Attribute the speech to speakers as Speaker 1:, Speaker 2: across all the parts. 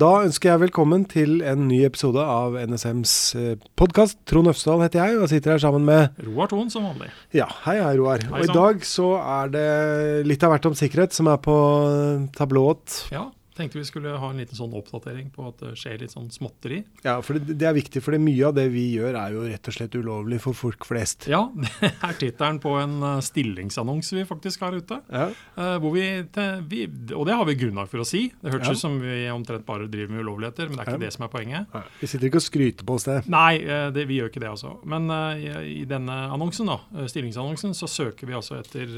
Speaker 1: Da ønsker jeg velkommen til en ny episode av NSMs podkast. Trond Øfsdal heter jeg, og sitter her sammen med
Speaker 2: Roar Thon som vanlig.
Speaker 1: Ja, hei, hei, Roar.
Speaker 2: Hei,
Speaker 1: og i dag så er det litt av hvert om sikkerhet som er på tablået.
Speaker 2: Ja, tenkte vi skulle ha en liten sånn oppdatering på at det skjer litt sånn småtteri.
Speaker 1: Ja, for det, det er viktig, for det mye av det vi gjør er jo rett og slett ulovlig for folk flest.
Speaker 2: Ja, det er tittelen på en eh, stillingsannonse vi faktisk har ute.
Speaker 1: Ja,
Speaker 2: Eh, vi, vi, og det har vi grunnlag for å si. Det hørtes
Speaker 1: Ja.
Speaker 2: ut som vi omtrent bare driver med ulovligheter, men det er ikke
Speaker 1: Ja.
Speaker 2: det som er poenget.
Speaker 1: Nei, Vi sitter ikke og skryter på oss det.
Speaker 2: Nei, eh, det, vi gjør ikke det altså. Men i, i denne annonsen, da, stillingsannonsen, så søker vi altså etter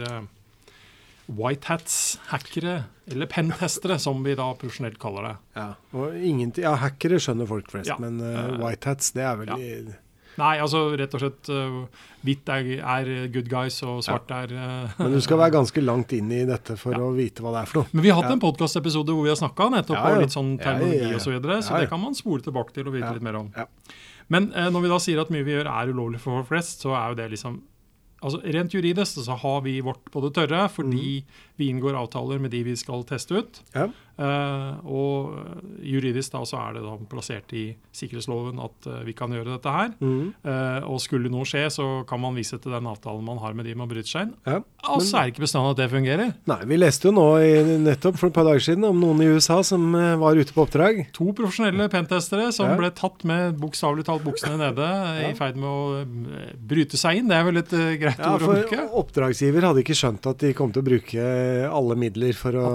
Speaker 2: white hats, hackere, eller pentestere, som vi da profesjonelt kaller det.
Speaker 1: Ja, og ja, Hackere skjønner folk flest,
Speaker 2: Ja.
Speaker 1: men uh, white hats, det er vel
Speaker 2: ja. Nei, altså rett og slett uh, hvitt er, er good guys, og svart er uh,
Speaker 1: Men du skal være ganske langt inn i dette for
Speaker 2: Ja.
Speaker 1: å vite hva det er for noe.
Speaker 2: Men vi har hatt
Speaker 1: Ja.
Speaker 2: en podkastepisode hvor vi har snakka nettopp
Speaker 1: Ja, ja.
Speaker 2: om litt sånn terminologi
Speaker 1: Ja, ja, ja.
Speaker 2: og så videre, så
Speaker 1: Ja, ja.
Speaker 2: det kan man spole tilbake til og vite
Speaker 1: Ja.
Speaker 2: litt mer om.
Speaker 1: Ja.
Speaker 2: Men uh, når vi da sier at mye vi gjør er ulovlig for folk flest, så er jo det liksom Altså Rent juridisk så har vi vårt på det tørre fordi vi inngår avtaler med de vi skal teste ut.
Speaker 1: Ja.
Speaker 2: Eh, og juridisk da så er det da plassert i sikkerhetsloven at eh, vi kan gjøre dette her.
Speaker 1: Mm.
Speaker 2: Eh, og skulle noe skje, så kan man vise til den avtalen man har med de man bryter seg inn.
Speaker 1: Ja.
Speaker 2: Og så er det ikke bestandig at det fungerer.
Speaker 1: Nei, vi leste jo nå i, nettopp for et par dager siden om noen i USA som eh, var ute på oppdrag.
Speaker 2: To profesjonelle pentestere som
Speaker 1: Ja.
Speaker 2: ble tatt med bokstavelig talt buksene nede, i ferd med å eh, bryte seg inn. Det er vel et eh, greit
Speaker 1: Ja,
Speaker 2: ord å bruke?
Speaker 1: oppdragsgiver hadde ikke skjønt at de kom til å bruke alle midler for å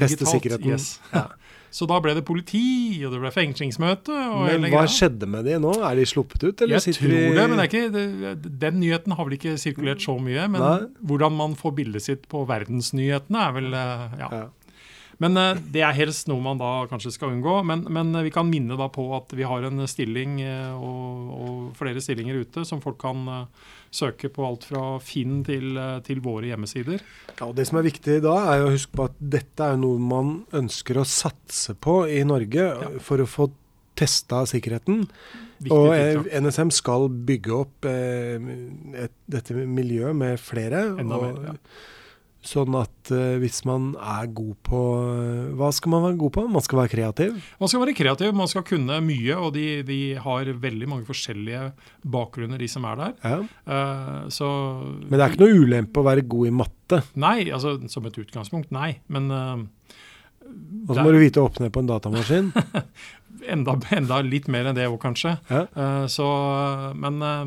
Speaker 1: teste sikkerheten.
Speaker 2: Yes.
Speaker 1: Ja.
Speaker 2: Så da ble det politi, og det ble fengslingsmøte.
Speaker 1: Men hva
Speaker 2: greia.
Speaker 1: skjedde med de nå? Er de sluppet ut, eller
Speaker 2: Jeg tror
Speaker 1: de
Speaker 2: det, men det ikke, det, den nyheten har vel ikke sirkulert så mye. Men
Speaker 1: Nei.
Speaker 2: hvordan man får bildet sitt på verdensnyhetene, er vel eh, ja.
Speaker 1: Ja.
Speaker 2: Men eh, det er helst noe man da kanskje skal unngå. Men, men eh, vi kan minne da på at vi har en stilling eh, og, og flere stillinger ute som folk kan søke på alt fra Finn til, til våre hjemmesider.
Speaker 1: Ja, og Det som er viktig da, er å huske på at dette er noe man ønsker å satse på i Norge
Speaker 2: Ja.
Speaker 1: for å få testa sikkerheten.
Speaker 2: Viktig
Speaker 1: Og NSM skal bygge opp eh, et, dette miljøet med flere.
Speaker 2: Enda
Speaker 1: og,
Speaker 2: mer, ja.
Speaker 1: Sånn at uh, hvis man er god på uh, Hva skal man være god på? Man skal være kreativ.
Speaker 2: Man skal være kreativ, man skal kunne mye, og de, de har veldig mange forskjellige bakgrunner, de som er der.
Speaker 1: Ja.
Speaker 2: Uh, så
Speaker 1: Men det er ikke noe ulempe å være god i matte.
Speaker 2: Nei, altså som et utgangspunkt, nei. Men
Speaker 1: Og så må du vite å åpne på en datamaskin.
Speaker 2: enda, enda litt mer enn det òg, kanskje.
Speaker 1: Ja.
Speaker 2: Eh, så, men, eh,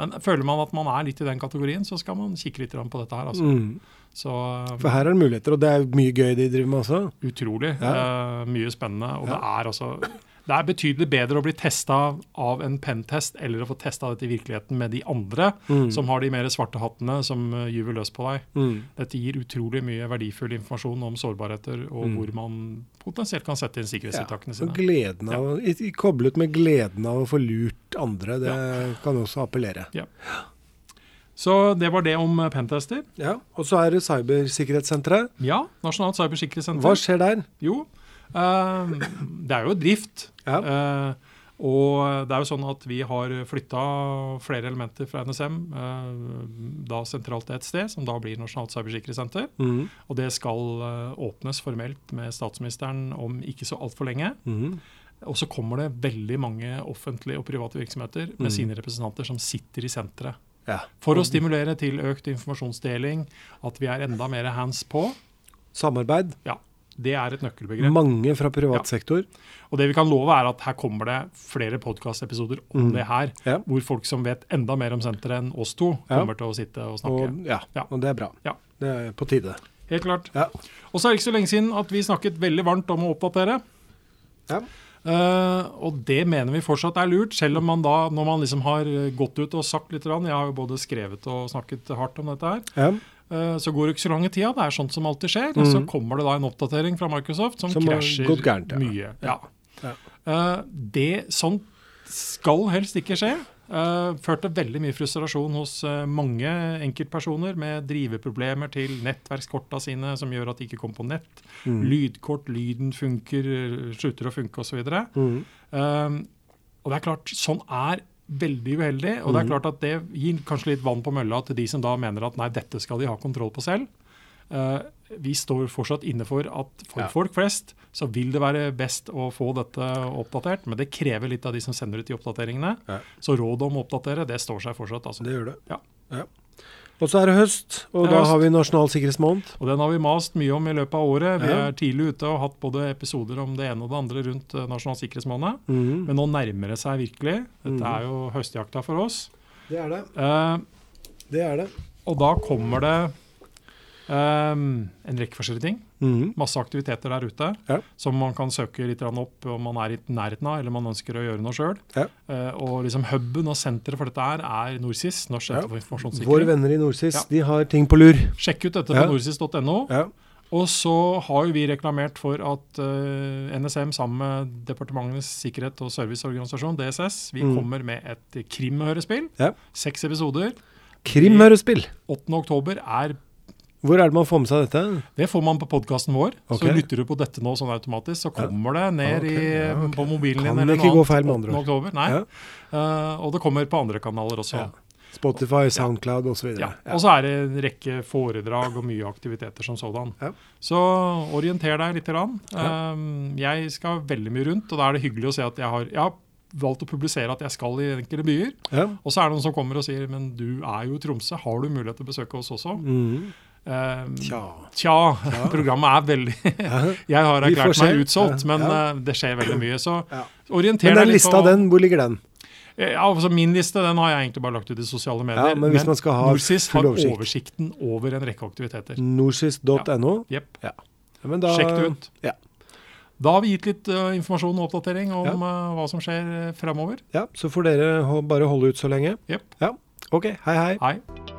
Speaker 2: men føler man at man er litt i den kategorien, så skal man kikke litt på dette her. Altså.
Speaker 1: Mm.
Speaker 2: Så eh,
Speaker 1: For her er det muligheter, og det er mye gøy de driver med også.
Speaker 2: utrolig.
Speaker 1: Ja.
Speaker 2: mye spennende. Og det er altså det er betydelig bedre å bli testa av en pentest eller å få testa dette i virkeligheten med de andre
Speaker 1: Mm.
Speaker 2: som har de mer svarte hattene som eh, gyver løs på deg.
Speaker 1: Mm.
Speaker 2: Dette gir utrolig mye verdifull informasjon om sårbarheter og
Speaker 1: Mm.
Speaker 2: hvor man potensielt kan sette inn sikkerhetstiltakene
Speaker 1: Og
Speaker 2: sine.
Speaker 1: gleden av, i- Koblet med gleden av å få lurt andre, det kan også appellere. Ja.
Speaker 2: Så det var det om eh, pentester.
Speaker 1: Ja, Og så er det Cybersikkerhetssenteret.
Speaker 2: Ja, Nasjonalt cybersikkerhetssenter.
Speaker 1: Hva skjer der?
Speaker 2: Jo, det er jo drift.
Speaker 1: Ja.
Speaker 2: Eh, og det er jo sånn at vi har flytta flere elementer fra NSM eh, da sentralt til et sted, som da blir Nasjonalt cybersikkerhetssenter.
Speaker 1: Mm.
Speaker 2: Og det skal eh, åpnes formelt med statsministeren om ikke så altfor lenge.
Speaker 1: Mm.
Speaker 2: Og så kommer det veldig mange offentlige og private virksomheter med
Speaker 1: Mm.
Speaker 2: sine representanter som sitter i senteret.
Speaker 1: Ja.
Speaker 2: For å stimulere til økt informasjonsdeling, at vi er enda mer hands på.
Speaker 1: Samarbeid.
Speaker 2: Det er et nøkkelbegrep.
Speaker 1: Mange fra privat sektor.
Speaker 2: Og det vi kan love er at her kommer det flere podkastepisoder om
Speaker 1: Mm.
Speaker 2: det her.
Speaker 1: Ja.
Speaker 2: Hvor folk som vet enda mer om senteret enn oss to,
Speaker 1: Ja.
Speaker 2: kommer til å sitte og snakke.
Speaker 1: Og, ja,
Speaker 2: Ja.
Speaker 1: og det er bra.
Speaker 2: Ja.
Speaker 1: Det er på tide.
Speaker 2: Helt klart.
Speaker 1: Ja.
Speaker 2: Og så er det ikke så lenge siden at vi snakket veldig varmt om å oppdatere.
Speaker 1: Ja.
Speaker 2: Uh, og det mener vi fortsatt er lurt, selv om man da, når man liksom har gått ut og sagt litt, jeg har jo både skrevet og snakket hardt om dette her,
Speaker 1: Ja.
Speaker 2: Eh, så går det ikke så lange tida. Det er sånt som alltid skjer. Og så
Speaker 1: Mhm.
Speaker 2: kommer det da en oppdatering fra Microsoft som,
Speaker 1: Som
Speaker 2: krasjer
Speaker 1: gærent, ja.
Speaker 2: mye. Ja.
Speaker 1: Ja.
Speaker 2: Uh, det, sånt skal helst ikke skje. Uh, førte veldig mye frustrasjon hos uh, mange enkeltpersoner med driveproblemer til nettverkskorta sine som gjør at de ikke kommer på nett.
Speaker 1: Mm.
Speaker 2: Lydkort, lyden funker, eh, slutter å funke osv.
Speaker 1: Mm.
Speaker 2: uh, og det er klart, sånn er veldig uheldig. Og det er
Speaker 1: Mhm.
Speaker 2: klart at det gir kanskje litt vann på mølla til de som da mener at nei, dette skal de ha kontroll på selv. Uh, vi står fortsatt inne for at for
Speaker 1: Ja.
Speaker 2: folk flest så vil det være best å få dette oppdatert, men det krever litt av de som sender ut de oppdateringene.
Speaker 1: Ja.
Speaker 2: Så rådet om å oppdatere, det står seg fortsatt. altså.
Speaker 1: Det gjør det.
Speaker 2: Ja.
Speaker 1: Og så er det høst, og
Speaker 2: Det
Speaker 1: da
Speaker 2: høst.
Speaker 1: har vi nasjonal sikkerhetsmåned.
Speaker 2: Og den har vi mast mye om i løpet av året. Vi
Speaker 1: Ja.
Speaker 2: er tidlig ute og har hatt både episoder om det ene og det andre rundt eh, Nasjonal sikkerhetsmåned.
Speaker 1: Mm.
Speaker 2: Men nå nærmer det seg virkelig. Dette
Speaker 1: Mhm.
Speaker 2: er jo høstjakta for oss.
Speaker 1: Det er det.
Speaker 2: Eh,
Speaker 1: Det er det.
Speaker 2: og da kommer det eh, en rekke forskjellige ting.
Speaker 1: Mm.
Speaker 2: Masse aktiviteter der ute
Speaker 1: Ja.
Speaker 2: som man kan søke litt opp om man er i nærheten av, eller man ønsker å gjøre noe sjøl.
Speaker 1: Ja.
Speaker 2: og liksom huben og senteret for dette her er NorSIS, Norsk
Speaker 1: Ja.
Speaker 2: for informasjonssikring.
Speaker 1: Våre venner i
Speaker 2: NorSIS
Speaker 1: de har ting på lur.
Speaker 2: Sjekk ut dette på norsis.no.
Speaker 1: Ja.
Speaker 2: Og så har jo vi reklamert for at uh, NSM sammen med Departementenes sikkerhet og serviceorganisasjon, DSS, vi
Speaker 1: Mm.
Speaker 2: kommer med et krimhørespill. Seks episoder.
Speaker 1: Krimhørespill.
Speaker 2: 8. oktober er
Speaker 1: Hvor er det man får med seg dette?
Speaker 2: Det får man på podkasten vår.
Speaker 1: Okay.
Speaker 2: Så lytter du på dette nå sånn automatisk, så kommer det ned
Speaker 1: okay.
Speaker 2: i,
Speaker 1: ja, okay.
Speaker 2: på mobilen
Speaker 1: Kan
Speaker 2: din. eller
Speaker 1: ikke gå feil med andre
Speaker 2: 8.
Speaker 1: ord.
Speaker 2: Nei.
Speaker 1: Ja.
Speaker 2: Uh, og det kommer på andre kanaler også.
Speaker 1: Ja. Spotify, Soundcloud osv.
Speaker 2: Ja. Og så er det en rekke foredrag og mye aktiviteter som sådan.
Speaker 1: Ja.
Speaker 2: Så orienter deg litt. Um, jeg skal veldig mye rundt, og da er det hyggelig å se at jeg har, jeg har valgt å publisere at jeg skal i enkelte byer.
Speaker 1: Ja.
Speaker 2: Og så er det noen som kommer og sier men du er jo i Tromsø, har du mulighet til å besøke oss også?
Speaker 1: Mhm.
Speaker 2: Um,
Speaker 1: Tja.
Speaker 2: Tja, programmet er veldig Jeg har erklært meg utsolgt, men
Speaker 1: Ja.
Speaker 2: eh, det skjer veldig mye. Så
Speaker 1: Ja.
Speaker 2: orienter
Speaker 1: Men
Speaker 2: deg
Speaker 1: den
Speaker 2: litt
Speaker 1: lista,
Speaker 2: på-
Speaker 1: den, hvor ligger den?
Speaker 2: Eh, Ja, altså Min liste den har jeg egentlig bare lagt ut i sosiale medier.
Speaker 1: Ja, men hvis man skal ha
Speaker 2: Norsis
Speaker 1: full
Speaker 2: har
Speaker 1: oversikt.
Speaker 2: oversikten over en rekke aktiviteter.
Speaker 1: Norsis.no. Ja. Men da,
Speaker 2: Sjekk det ut.
Speaker 1: Ja.
Speaker 2: Da har vi gitt litt uh, informasjon og oppdatering om
Speaker 1: Ja.
Speaker 2: uh, hva som skjer uh, framover.
Speaker 1: Ja, så får dere bare holde ut så lenge.
Speaker 2: Yep.
Speaker 1: Ja, ok. Hei, hei.
Speaker 2: Hei.